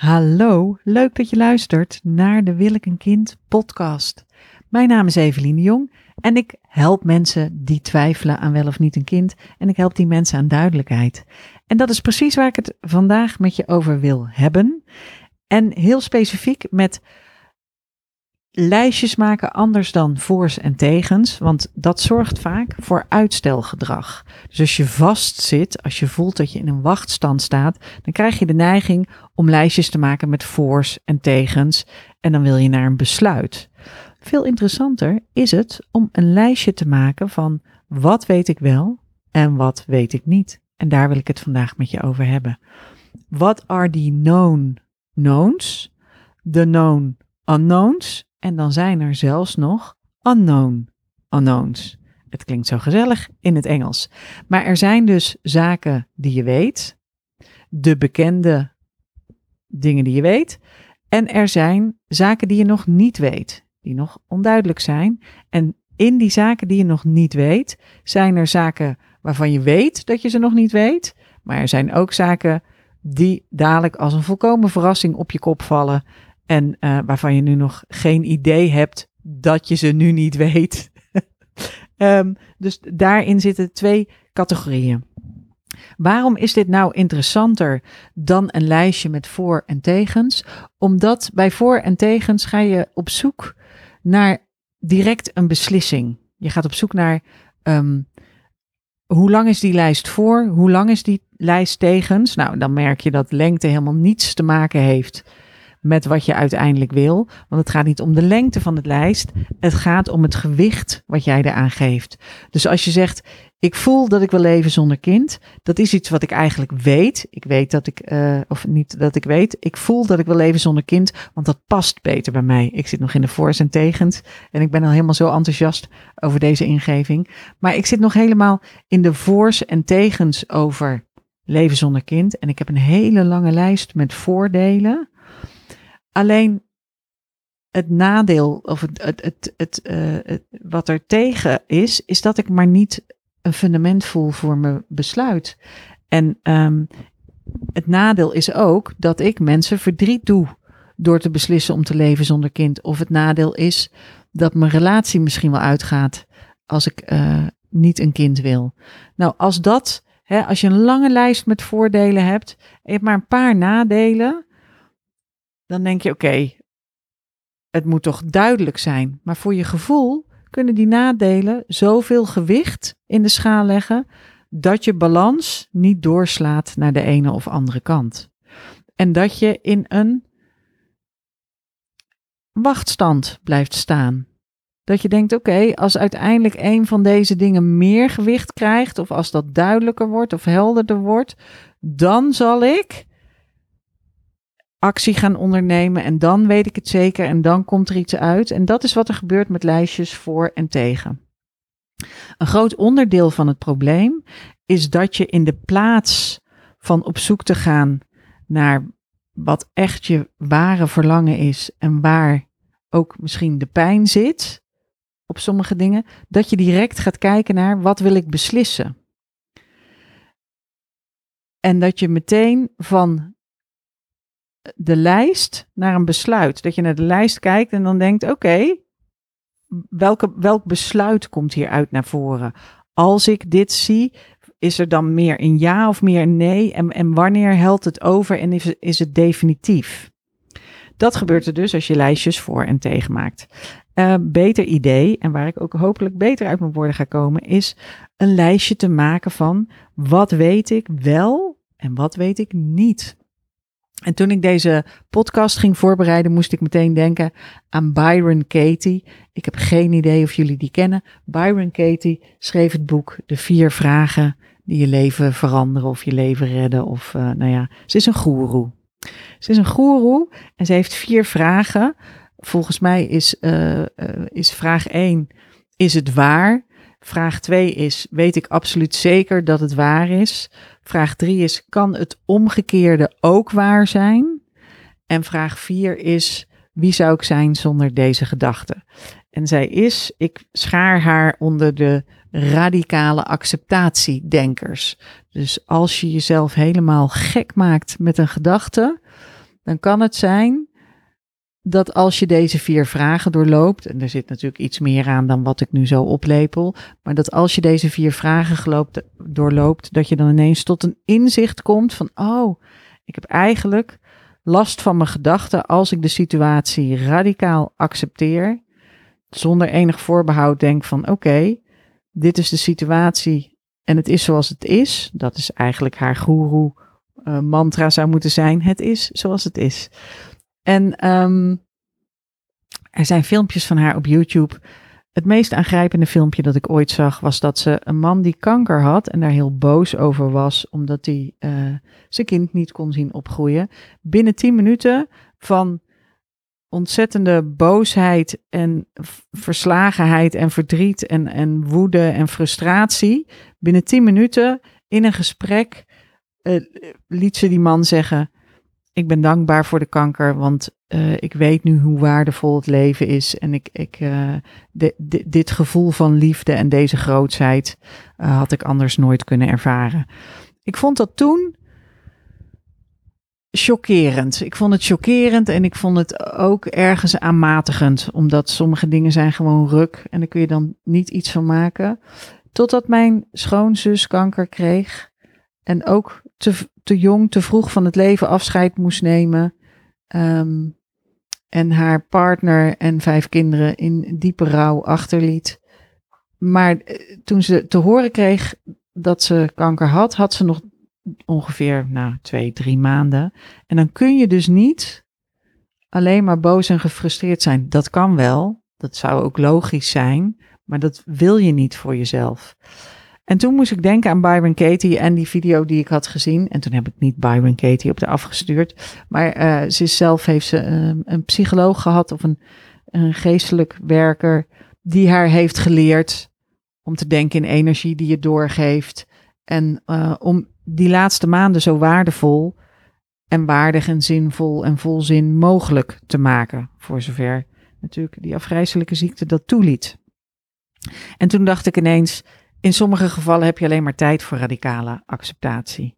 Hallo, leuk dat je luistert naar de Wil ik een kind podcast. Mijn naam is Evelien de Jong en ik help mensen die twijfelen aan wel of niet een kind en ik help die mensen aan duidelijkheid. En dat is precies waar ik het vandaag met je over wil hebben. En heel specifiek met lijstjes maken anders dan voor's en tegens, want dat zorgt vaak voor uitstelgedrag. Dus als je vastzit, als je voelt dat je in een wachtstand staat, dan krijg je de neiging om lijstjes te maken met voor's en tegens en dan wil je naar een besluit. Veel interessanter is het om een lijstje te maken van wat weet ik wel en wat weet ik niet. En daar wil ik het vandaag met je over hebben. What are the known knowns, the known unknowns en dan zijn er zelfs nog unknown unknowns. Het klinkt zo gezellig in het Engels. Maar er zijn dus zaken die je weet, de bekende dingen die je weet, en er zijn zaken die je nog niet weet, die nog onduidelijk zijn. En in die zaken die je nog niet weet, zijn er zaken waarvan je weet dat je ze nog niet weet, maar er zijn ook zaken die dadelijk als een volkomen verrassing op je kop vallen en uh, waarvan je nu nog geen idee hebt dat je ze nu niet weet. um, dus daarin zitten twee categorieën. Waarom is dit nou interessanter dan een lijstje met voor- en tegens? Omdat bij voor- en tegens ga je op zoek naar direct een beslissing. Je gaat op zoek naar um, hoe lang is die lijst voor? Hoe lang is die lijst tegens? Nou, dan merk je dat lengte helemaal niets te maken heeft met wat je uiteindelijk wil. Want het gaat niet om de lengte van het lijst. Het gaat om het gewicht wat jij eraan geeft. Dus als je zegt, ik voel dat ik wil leven zonder kind. Dat is iets wat ik eigenlijk weet. Ik weet dat ik, uh, of niet dat ik weet. Ik voel dat ik wil leven zonder kind, want dat past beter bij mij. Ik zit nog in de voor's en tegens. En ik ben al helemaal zo enthousiast over deze ingeving. Maar ik zit nog helemaal in de voor's en tegens over leven zonder kind. En ik heb een hele lange lijst met voordelen. Alleen het nadeel, of het, het, het, uh, het, wat er tegen is, is dat ik maar niet een fundament voel voor mijn besluit. En um, het nadeel is ook dat ik mensen verdriet doe door te beslissen om te leven zonder kind. Of het nadeel is dat mijn relatie misschien wel uitgaat als ik uh, niet een kind wil. Nou, als dat, hè, als je een lange lijst met voordelen hebt en je hebt maar een paar nadelen, dan denk je: oké, het moet toch duidelijk zijn. Maar voor je gevoel kunnen die nadelen zoveel gewicht in de schaal leggen dat je balans niet doorslaat naar de ene of andere kant. En dat je in een wachtstand blijft staan. Dat je denkt, oké, als uiteindelijk een van deze dingen meer gewicht krijgt, of als dat duidelijker wordt of helderder wordt, dan zal ik actie gaan ondernemen en dan weet ik het zeker en dan komt er iets uit. En dat is wat er gebeurt met lijstjes voor en tegen. Een groot onderdeel van het probleem is dat je in de plaats van op zoek te gaan naar wat echt je ware verlangen is en waar ook misschien de pijn zit op sommige dingen, dat je direct gaat kijken naar wat wil ik beslissen. En dat je meteen van de lijst naar een besluit. Dat je naar de lijst kijkt en dan denkt: oké, welk besluit komt hieruit naar voren? Als ik dit zie, is er dan meer een ja of meer een nee? En, en wanneer helpt het over en is, is het definitief? Dat gebeurt er dus als je lijstjes voor en tegen maakt. Uh, beter idee, en waar ik ook hopelijk beter uit mijn woorden ga komen, is een lijstje te maken van wat weet ik wel en wat weet ik niet. En toen ik deze podcast ging voorbereiden, moest ik meteen denken aan Byron Katie. Ik heb geen idee of jullie die kennen. Byron Katie schreef het boek De Vier Vragen die je leven veranderen of je leven redden. Of uh, nou ja, ze is een goeroe. Ze is een goeroe en ze heeft vier vragen. Volgens mij is, uh, uh, is vraag 1, is het waar? Vraag 2 is, weet ik absoluut zeker dat het waar is? Vraag 3 is, kan het omgekeerde ook waar zijn? En vraag 4 is, wie zou ik zijn zonder deze gedachte? En zij is, ik schaar haar onder de radicale acceptatiedenkers. Dus als je jezelf helemaal gek maakt met een gedachte, dan kan het zijn dat als je deze vier vragen doorloopt, en er zit natuurlijk iets meer aan dan wat ik nu zo oplepel, maar dat als je deze vier vragen doorloopt, dat je dan ineens tot een inzicht komt van, oh, ik heb eigenlijk last van mijn gedachten als ik de situatie radicaal accepteer, zonder enig voorbehoud denk van, oké, dit is de situatie en het is zoals het is. Dat is eigenlijk haar guru uh, mantra zou moeten zijn. Het is zoals het is. En um, er zijn filmpjes van haar op YouTube. Het meest aangrijpende filmpje dat ik ooit zag was dat ze een man die kanker had en daar heel boos over was omdat hij uh, zijn kind niet kon zien opgroeien. Binnen 10 minuten van ontzettende boosheid en verslagenheid en verdriet en, en woede en frustratie. Binnen 10 minuten in een gesprek uh, liet ze die man zeggen: Ik ben dankbaar voor de kanker, want uh, ik weet nu hoe waardevol het leven is. En ik, ik, de, dit gevoel van liefde en deze grootsheid had ik anders nooit kunnen ervaren. Ik vond dat toen chockerend. Ik vond het chockerend en ik vond het ook ergens aanmatigend, omdat sommige dingen zijn gewoon ruk en daar kun je dan niet iets van maken. Totdat mijn schoonzus kanker kreeg en ook te, te jong, te vroeg van het leven afscheid moest nemen. Um, en haar partner en vijf kinderen in diepe rouw achterliet. Maar eh, toen ze te horen kreeg dat ze kanker had, had ze nog ongeveer nou, twee, drie maanden. En dan kun je dus niet alleen maar boos en gefrustreerd zijn. Dat kan wel, dat zou ook logisch zijn, maar dat wil je niet voor jezelf. En toen moest ik denken aan Byron Katie en die video die ik had gezien. En toen heb ik niet Byron Katie op de afgestuurd. Maar uh, ze zelf heeft ze uh, een psycholoog gehad of een, een geestelijk werker die haar heeft geleerd om te denken in energie die je doorgeeft. En uh, om die laatste maanden zo waardevol en waardig en zinvol en vol zin mogelijk te maken. Voor zover natuurlijk die afgrijzelijke ziekte dat toeliet. En toen dacht ik ineens, in sommige gevallen heb je alleen maar tijd voor radicale acceptatie.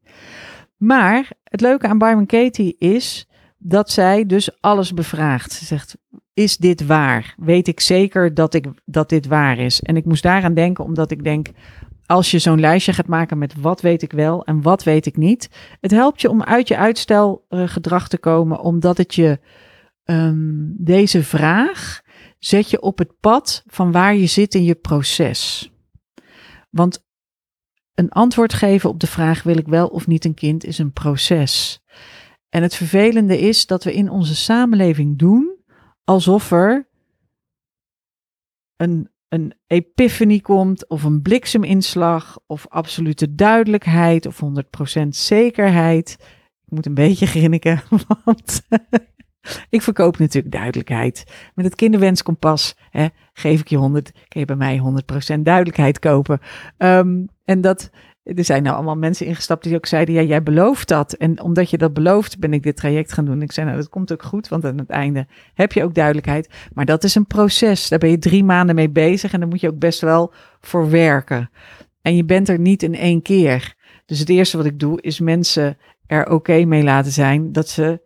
Maar het leuke aan Byron Katie is dat zij dus alles bevraagt. Ze zegt, is dit waar? Weet ik zeker dat, ik, dat dit waar is? En ik moest daaraan denken omdat ik denk, als je zo'n lijstje gaat maken met wat weet ik wel en wat weet ik niet. Het helpt je om uit je uitstelgedrag te komen, omdat het je um, deze vraag zet je op het pad van waar je zit in je proces. Want een antwoord geven op de vraag wil ik wel of niet een kind is een proces. En het vervelende is dat we in onze samenleving doen alsof er een een epiphany komt of een blikseminslag of absolute duidelijkheid of 100% zekerheid. Ik moet een beetje grinniken, want ik verkoop natuurlijk duidelijkheid. Met het kinderwenskompas hè, geef ik je 100, kun je bij mij 100% duidelijkheid kopen. Um, en dat, er zijn nou allemaal mensen ingestapt die ook zeiden: Ja, jij belooft dat. En omdat je dat belooft, ben ik dit traject gaan doen. ik zei: Nou, dat komt ook goed, want aan het einde heb je ook duidelijkheid. Maar dat is een proces. Daar ben je drie maanden mee bezig en daar moet je ook best wel voor werken. En je bent er niet in één keer. Dus het eerste wat ik doe, is mensen er oké mee laten zijn dat ze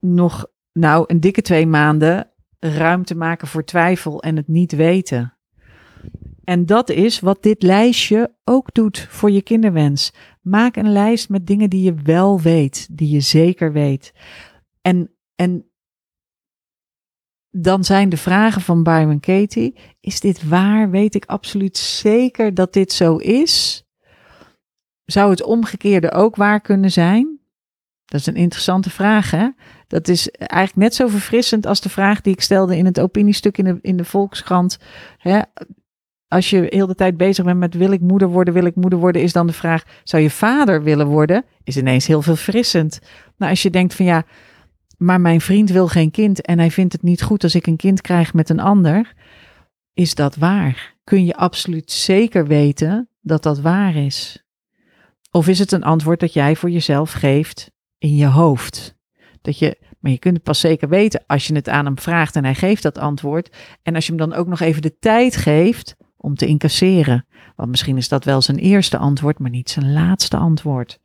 nog, nou, een dikke twee maanden ruimte maken voor twijfel en het niet weten. En dat is wat dit lijstje ook doet voor je kinderwens. Maak een lijst met dingen die je wel weet, die je zeker weet. En, en dan zijn de vragen van Byron Katie: is dit waar? Weet ik absoluut zeker dat dit zo is? Zou het omgekeerde ook waar kunnen zijn? Dat is een interessante vraag, hè? Dat is eigenlijk net zo verfrissend als de vraag die ik stelde in het opiniestuk in de, in de Volkskrant. Hè? als je heel de tijd bezig bent met wil ik moeder worden, wil ik moeder worden, is dan de vraag, zou je vader willen worden? Is ineens heel veel frissend. Nou, als je denkt van ja, maar mijn vriend wil geen kind en hij vindt het niet goed als ik een kind krijg met een ander, is dat waar? Kun je absoluut zeker weten dat dat waar is? Of is het een antwoord dat jij voor jezelf geeft in je hoofd? Dat je, maar je kunt het pas zeker weten als je het aan hem vraagt en hij geeft dat antwoord. En als je hem dan ook nog even de tijd geeft om te incasseren. Want misschien is dat wel zijn eerste antwoord, maar niet zijn laatste antwoord.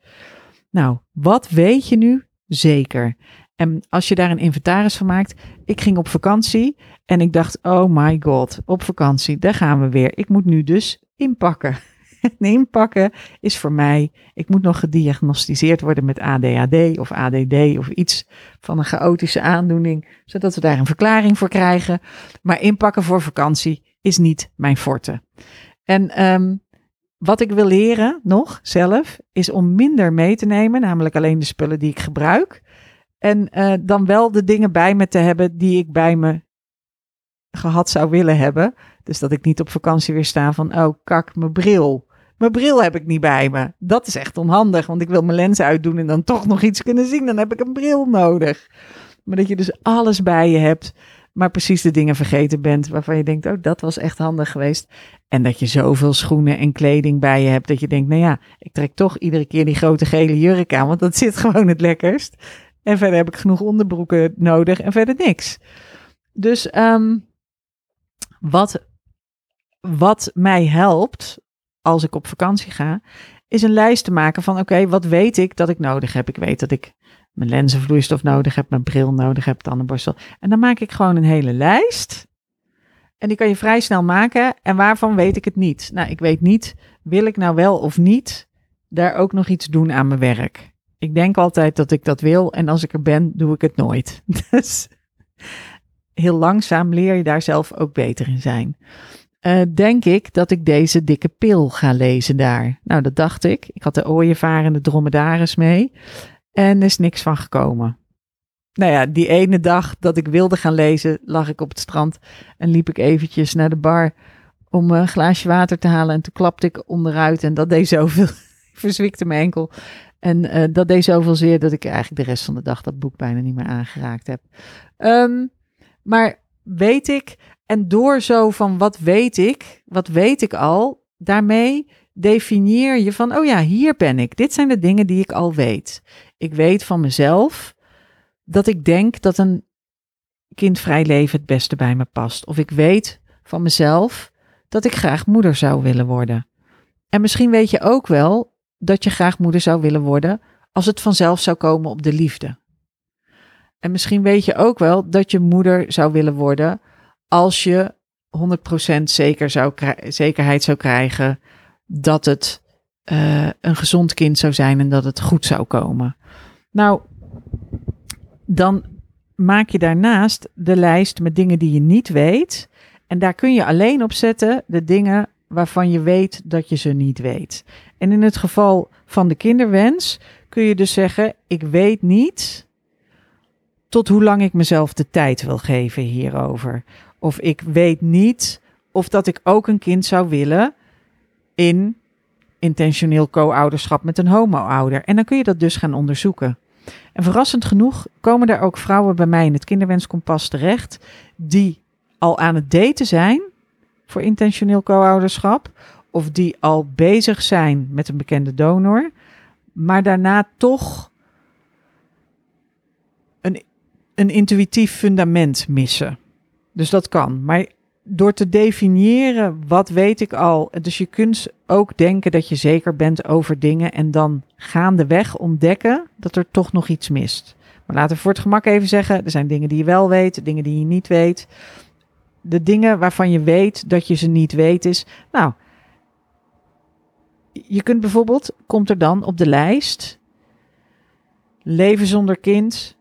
Nou, wat weet je nu zeker. En als je daar een inventaris van maakt, ik ging op vakantie en ik dacht, oh my god, op vakantie, daar gaan we weer. Ik moet nu dus inpakken. En inpakken is voor mij, ik moet nog gediagnosticeerd worden met ADHD of ADD of iets van een chaotische aandoening, zodat we daar een verklaring voor krijgen. Maar inpakken voor vakantie is niet mijn forte. En um, wat ik wil leren nog zelf, is om minder mee te nemen, namelijk alleen de spullen die ik gebruik. En uh, dan wel de dingen bij me te hebben die ik bij me gehad zou willen hebben. Dus dat ik niet op vakantie weer sta van, oh kak, mijn bril. Mijn bril heb ik niet bij me. Dat is echt onhandig, want ik wil mijn lens uitdoen en dan toch nog iets kunnen zien. Dan heb ik een bril nodig. Maar dat je dus alles bij je hebt, maar precies de dingen vergeten bent waarvan je denkt, oh, dat was echt handig geweest. En dat je zoveel schoenen en kleding bij je hebt dat je denkt, nou ja, ik trek toch iedere keer die grote gele jurk aan, want dat zit gewoon het lekkerst. En verder heb ik genoeg onderbroeken nodig en verder niks. Dus um, wat, wat mij helpt als ik op vakantie ga, is een lijst te maken van oké, wat weet ik dat ik nodig heb? Ik weet dat ik mijn lenzenvloeistof nodig heb, mijn bril nodig heb, tandenborstel. En dan maak ik gewoon een hele lijst. En die kan je vrij snel maken. En waarvan weet ik het niet? Nou, ik weet niet, wil ik nou wel of niet daar ook nog iets doen aan mijn werk? Ik denk altijd dat ik dat wil en als ik er ben, doe ik het nooit. Dus heel langzaam leer je daar zelf ook beter in zijn. Uh, denk ik dat ik deze dikke pil ga lezen daar. Nou, dat dacht ik. Ik had de ooievaar en de dromedaris mee. En er is niks van gekomen. Nou ja, die ene dag dat ik wilde gaan lezen, lag ik op het strand en liep ik eventjes naar de bar om een glaasje water te halen. En toen klapte ik onderuit en dat deed zoveel, verzwikte mijn enkel. En uh, dat deed zoveel zeer dat ik eigenlijk de rest van de dag dat boek bijna niet meer aangeraakt heb. Um, maar weet ik, en door zo van wat weet ik, wat weet ik al, daarmee definieer je van, oh ja, hier ben ik. Dit zijn de dingen die ik al weet. Ik weet van mezelf dat ik denk dat een kindvrij leven het beste bij me past. Of ik weet van mezelf dat ik graag moeder zou willen worden. En misschien weet je ook wel dat je graag moeder zou willen worden als het vanzelf zou komen op de liefde. En misschien weet je ook wel dat je moeder zou willen worden als je 100% zeker zou zekerheid zou krijgen dat het uh, een gezond kind zou zijn en dat het goed zou komen. Nou, dan maak je daarnaast de lijst met dingen die je niet weet. En daar kun je alleen op zetten de dingen waarvan je weet dat je ze niet weet. En in het geval van de kinderwens kun je dus zeggen: Ik weet niet tot hoe lang ik mezelf de tijd wil geven hierover. Of ik weet niet of dat ik ook een kind zou willen in intentioneel co-ouderschap met een homo-ouder. En dan kun je dat dus gaan onderzoeken. En verrassend genoeg komen er ook vrouwen bij mij in het kinderwenskompas terecht die al aan het daten zijn voor intentioneel co-ouderschap of die al bezig zijn met een bekende donor, maar daarna toch een, een intuïtief fundament missen. Dus dat kan. Maar door te definiëren wat weet ik al. Dus je kunt ook denken dat je zeker bent over dingen en dan gaandeweg ontdekken dat er toch nog iets mist. Maar laten we voor het gemak even zeggen, er zijn dingen die je wel weet, dingen die je niet weet. De dingen waarvan je weet dat je ze niet weet is, nou, je kunt bijvoorbeeld, komt er dan op de lijst, leven zonder kind,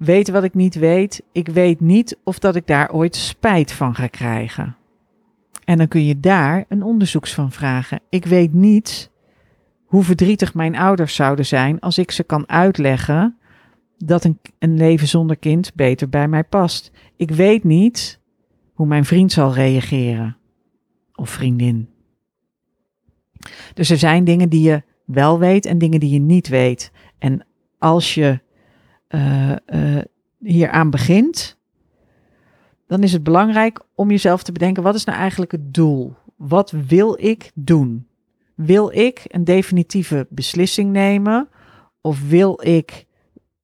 weten wat ik niet weet. Ik weet niet of dat ik daar ooit spijt van ga krijgen. En dan kun je daar een onderzoeks van vragen. Ik weet niet hoe verdrietig mijn ouders zouden zijn als ik ze kan uitleggen dat een, een leven zonder kind beter bij mij past. Ik weet niet hoe mijn vriend zal reageren of vriendin. Dus er zijn dingen die je wel weet en dingen die je niet weet. En als je uh, uh, hieraan begint, dan is het belangrijk om jezelf te bedenken: wat is nou eigenlijk het doel? Wat wil ik doen? Wil ik een definitieve beslissing nemen? Of wil ik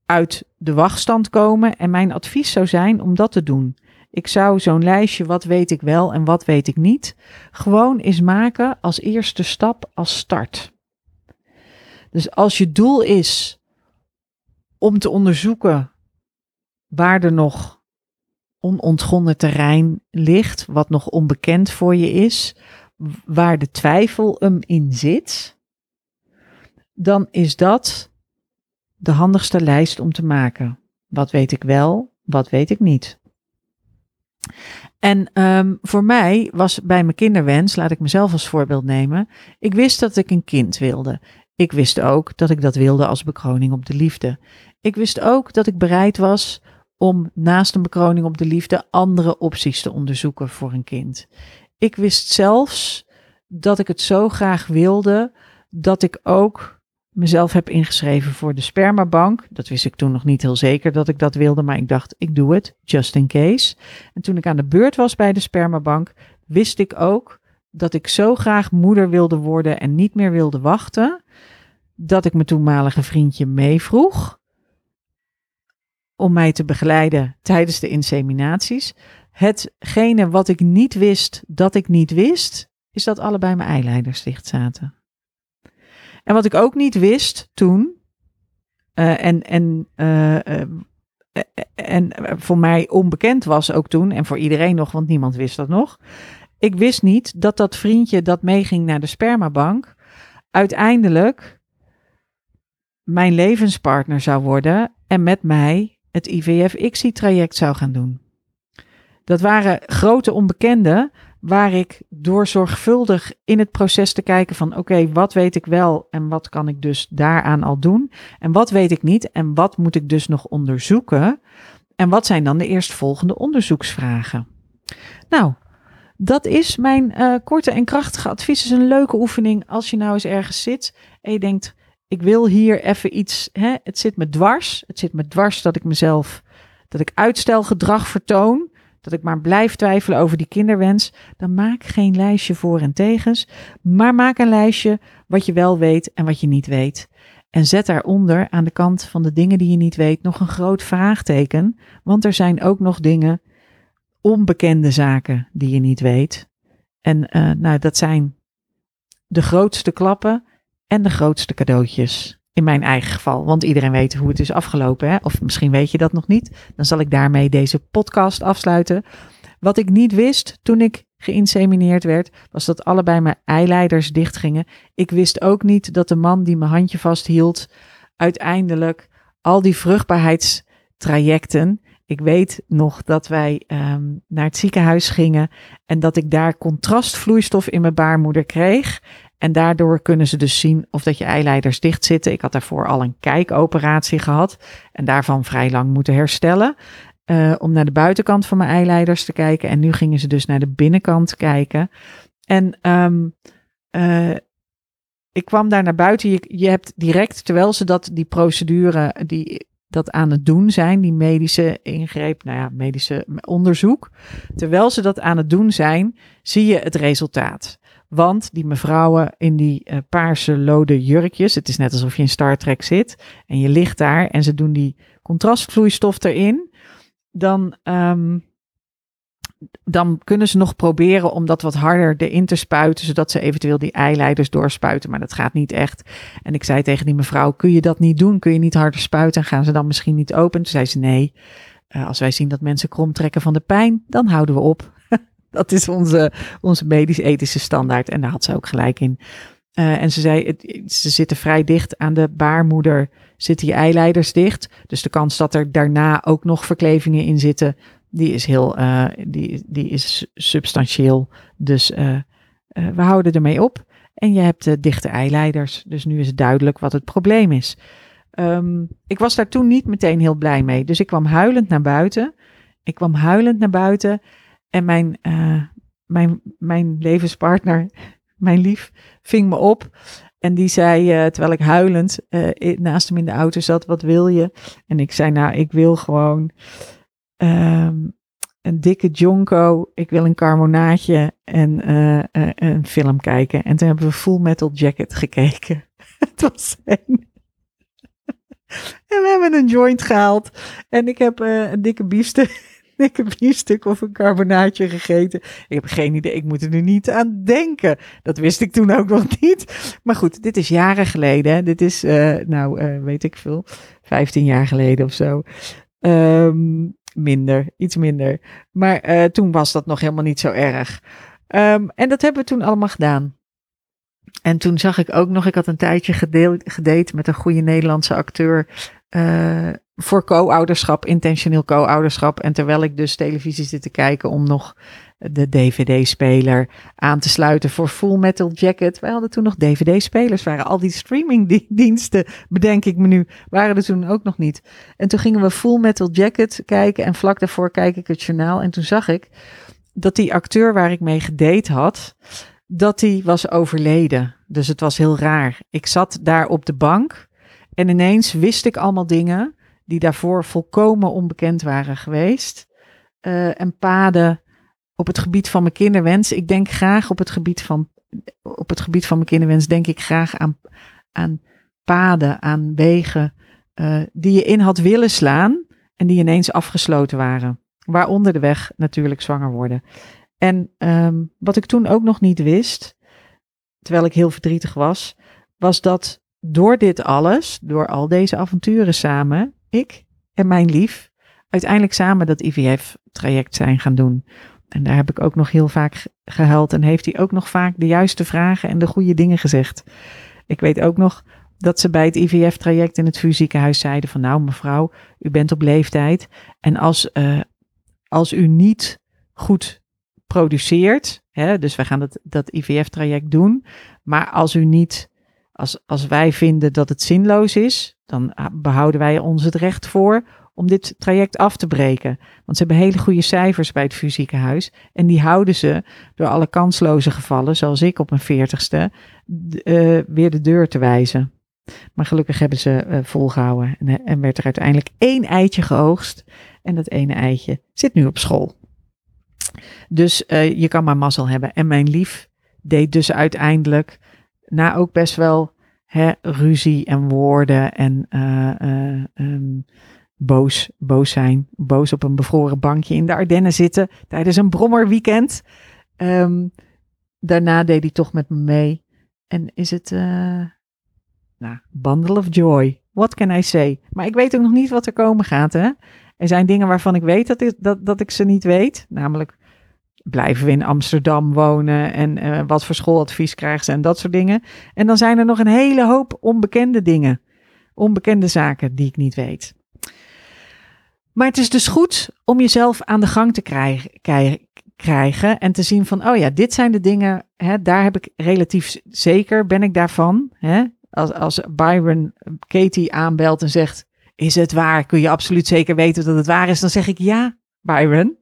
uit de wachtstand komen? En mijn advies zou zijn om dat te doen. Ik zou zo'n lijstje, wat weet ik wel en wat weet ik niet, gewoon eens maken als eerste stap, als start. Dus als je doel is om te onderzoeken waar er nog onontgonnen terrein ligt, wat nog onbekend voor je is, waar de twijfel hem in zit, dan is dat de handigste lijst om te maken. Wat weet ik wel, wat weet ik niet. En ehm, voor mij was bij mijn kinderwens, laat ik mezelf als voorbeeld nemen, ik wist dat ik een kind wilde. Ik wist ook dat ik dat wilde als bekroning op de liefde. Ik wist ook dat ik bereid was om naast een bekroning op de liefde andere opties te onderzoeken voor een kind. Ik wist zelfs dat ik het zo graag wilde dat ik ook mezelf heb ingeschreven voor de spermabank. Dat wist ik toen nog niet heel zeker dat ik dat wilde, maar ik dacht, ik doe het, just in case. En toen ik aan de beurt was bij de spermabank, wist ik ook dat ik zo graag moeder wilde worden en niet meer wilde wachten, dat ik mijn toenmalige vriendje meevroeg om mij te begeleiden tijdens de inseminaties. Hetgene wat ik niet wist dat ik niet wist, is dat allebei mijn eileiders dicht zaten. En wat ik ook niet wist toen, uh, en, en, uh, uh, en voor mij onbekend was ook toen, en voor iedereen nog, want niemand wist dat nog. Ik wist niet dat dat vriendje dat meeging naar de spermabank, uiteindelijk mijn levenspartner zou worden en met mij het IVF-ICSI-traject zou gaan doen. Dat waren grote onbekenden waar ik door zorgvuldig in het proces te kijken van oké, wat weet ik wel en wat kan ik dus daaraan al doen en wat weet ik niet en wat moet ik dus nog onderzoeken en wat zijn dan de eerstvolgende onderzoeksvragen. Nou, dat is mijn uh, korte en krachtige advies. Is een leuke oefening als je nou eens ergens zit en je denkt, ik wil hier even iets, hè, het zit me dwars. Het zit me dwars dat ik mezelf, dat ik uitstelgedrag vertoon dat ik maar blijf twijfelen over die kinderwens, dan maak geen lijstje voor en tegens, maar maak een lijstje wat je wel weet en wat je niet weet. En zet daaronder aan de kant van de dingen die je niet weet nog een groot vraagteken, want er zijn ook nog dingen, onbekende zaken die je niet weet. En uh, nou, dat zijn de grootste klappen en de grootste cadeautjes. In mijn eigen geval, want iedereen weet hoe het is afgelopen. Hè? Of misschien weet je dat nog niet. Dan zal ik daarmee deze podcast afsluiten. Wat ik niet wist toen ik geïnsemineerd werd, was dat allebei mijn eileiders dichtgingen. Ik wist ook niet dat de man die mijn handje vasthield, uiteindelijk al die vruchtbaarheidstrajecten. Ik weet nog dat wij um, naar het ziekenhuis gingen en dat ik daar contrastvloeistof in mijn baarmoeder kreeg. En daardoor kunnen ze dus zien of dat je eileiders dicht zitten. Ik had daarvoor al een kijkoperatie gehad en daarvan vrij lang moeten herstellen. Uh, om naar de buitenkant van mijn eileiders te kijken. En nu gingen ze dus naar de binnenkant kijken. En um, uh, ik kwam daar naar buiten. Je, je hebt direct, terwijl ze dat, die procedure, die dat aan het doen zijn, die medische ingreep, nou ja, medische onderzoek. Terwijl ze dat aan het doen zijn, zie je het resultaat. Want die mevrouwen in die uh, paarse lode jurkjes, het is net alsof je in Star Trek zit en je ligt daar en ze doen die contrastvloeistof erin, dan, um, dan kunnen ze nog proberen om dat wat harder erin te spuiten, zodat ze eventueel die eileiders doorspuiten. Maar dat gaat niet echt. En ik zei tegen die mevrouw, kun je dat niet doen? Kun je niet harder spuiten? En gaan ze dan misschien niet open? Toen zei ze nee. Uh, als wij zien dat mensen krom trekken van de pijn, dan houden we op. Dat is onze, onze medisch-ethische standaard. En daar had ze ook gelijk in. Uh, en ze zei, het, ze zitten vrij dicht aan de baarmoeder, zitten je eileiders dicht. Dus de kans dat er daarna ook nog verklevingen in zitten, die is heel, uh, die, die is substantieel. Dus uh, we houden ermee op. En je hebt dichte eileiders. Dus nu is het duidelijk wat het probleem is. Um, ik was daar toen niet meteen heel blij mee. Dus ik kwam huilend naar buiten. Ik kwam huilend naar buiten. En mijn, mijn, mijn levenspartner, mijn lief, ving me op. En die zei, terwijl ik huilend naast hem in de auto zat, wat wil je? En ik zei, nou, ik wil gewoon um, een dikke jonko. Ik wil een carbonaatje en een film kijken. En toen hebben we Full Metal Jacket gekeken. Het was een... En we hebben een joint gehaald. En ik heb een dikke biefstuk ik heb biefstuk of een carbonaatje gegeten. Ik heb geen idee, ik moet er nu niet aan denken. Dat wist ik toen ook nog niet. Maar goed, dit is jaren geleden. Dit is, nou, weet ik veel, 15 jaar geleden of zo. Um, minder, iets minder. Maar uh, toen was dat nog helemaal niet zo erg. Um, en dat hebben we toen allemaal gedaan. En toen zag ik ook nog, ik had een tijdje gedate met een goede Nederlandse acteur. Uh, voor co-ouderschap, intentioneel co-ouderschap. En terwijl ik dus televisie zit te kijken om nog de DVD-speler aan te sluiten voor Full Metal Jacket. Wij hadden toen nog DVD-spelers, waren al die streamingdiensten, bedenk ik me nu, waren er toen ook nog niet. En toen gingen we Full Metal Jacket kijken en vlak daarvoor kijk ik het journaal. En toen zag ik dat die acteur waar ik mee gedate had, dat die was overleden. Dus het was heel raar. Ik zat daar op de bank en ineens wist ik allemaal dingen die daarvoor volkomen onbekend waren geweest. Uh, en paden op het gebied van mijn kinderwens. Ik denk graag op het gebied van, op het gebied van mijn kinderwens, denk ik graag aan, aan paden, aan wegen uh, die je in had willen slaan en die ineens afgesloten waren. Waaronder de weg natuurlijk zwanger worden. En um, wat ik toen ook nog niet wist, terwijl ik heel verdrietig was, was dat door dit alles, door al deze avonturen samen, ik en mijn lief uiteindelijk samen dat IVF-traject zijn gaan doen. En daar heb ik ook nog heel vaak gehuild en heeft hij ook nog vaak de juiste vragen en de goede dingen gezegd. Ik weet ook nog dat ze bij het IVF-traject in het vuurziekenhuis zeiden van nou mevrouw, u bent op leeftijd en als, uh, als u niet goed produceert, hè, dus wij gaan dat, dat IVF-traject doen, maar als u niet, als, als wij vinden dat het zinloos is, dan behouden wij ons het recht voor om dit traject af te breken. Want ze hebben hele goede cijfers bij het fysieke En die houden ze door alle kansloze gevallen, zoals ik op mijn veertigste, uh, weer de deur te wijzen. Maar gelukkig hebben ze uh, volgehouden. En, en, werd er uiteindelijk één eitje geoogst. En dat ene eitje zit nu op school. Dus je kan maar mazzel hebben. En mijn lief deed dus uiteindelijk, na ook best wel hè, ruzie en woorden en um, boos, boos zijn. Boos op een bevroren bankje in de Ardennen zitten tijdens een brommerweekend. Um, daarna deed hij toch met me mee. En is het, uh, nou, bundle of joy. What can I say? Maar ik weet ook nog niet wat er komen gaat, hè. Er zijn dingen waarvan ik weet dat ik, dat, dat ik ze niet weet. Namelijk, blijven we in Amsterdam wonen en uh, wat voor schooladvies krijgen ze en dat soort dingen. En dan zijn er nog een hele hoop onbekende dingen. Onbekende zaken die ik niet weet. Maar het is dus goed om jezelf aan de gang te krijgen, krijgen en te zien van, oh ja, dit zijn de dingen, hè, daar heb ik relatief zeker, ben ik daarvan. Hè? Als, als Byron Katie aanbelt en zegt, is het waar? Kun je absoluut zeker weten dat het waar is? Dan zeg ik ja, Byron.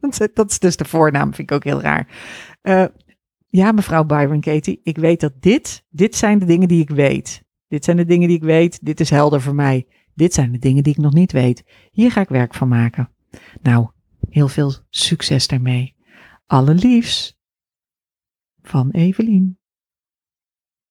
Dat is dus de voornaam, vind ik ook heel raar. Uh, ja, mevrouw Byron Katie, ik weet dat dit, dit zijn de dingen die ik weet. Dit zijn de dingen die ik weet, dit is helder voor mij. Dit zijn de dingen die ik nog niet weet. Hier ga ik werk van maken. Nou, heel veel succes daarmee. Alle liefs van Evelien.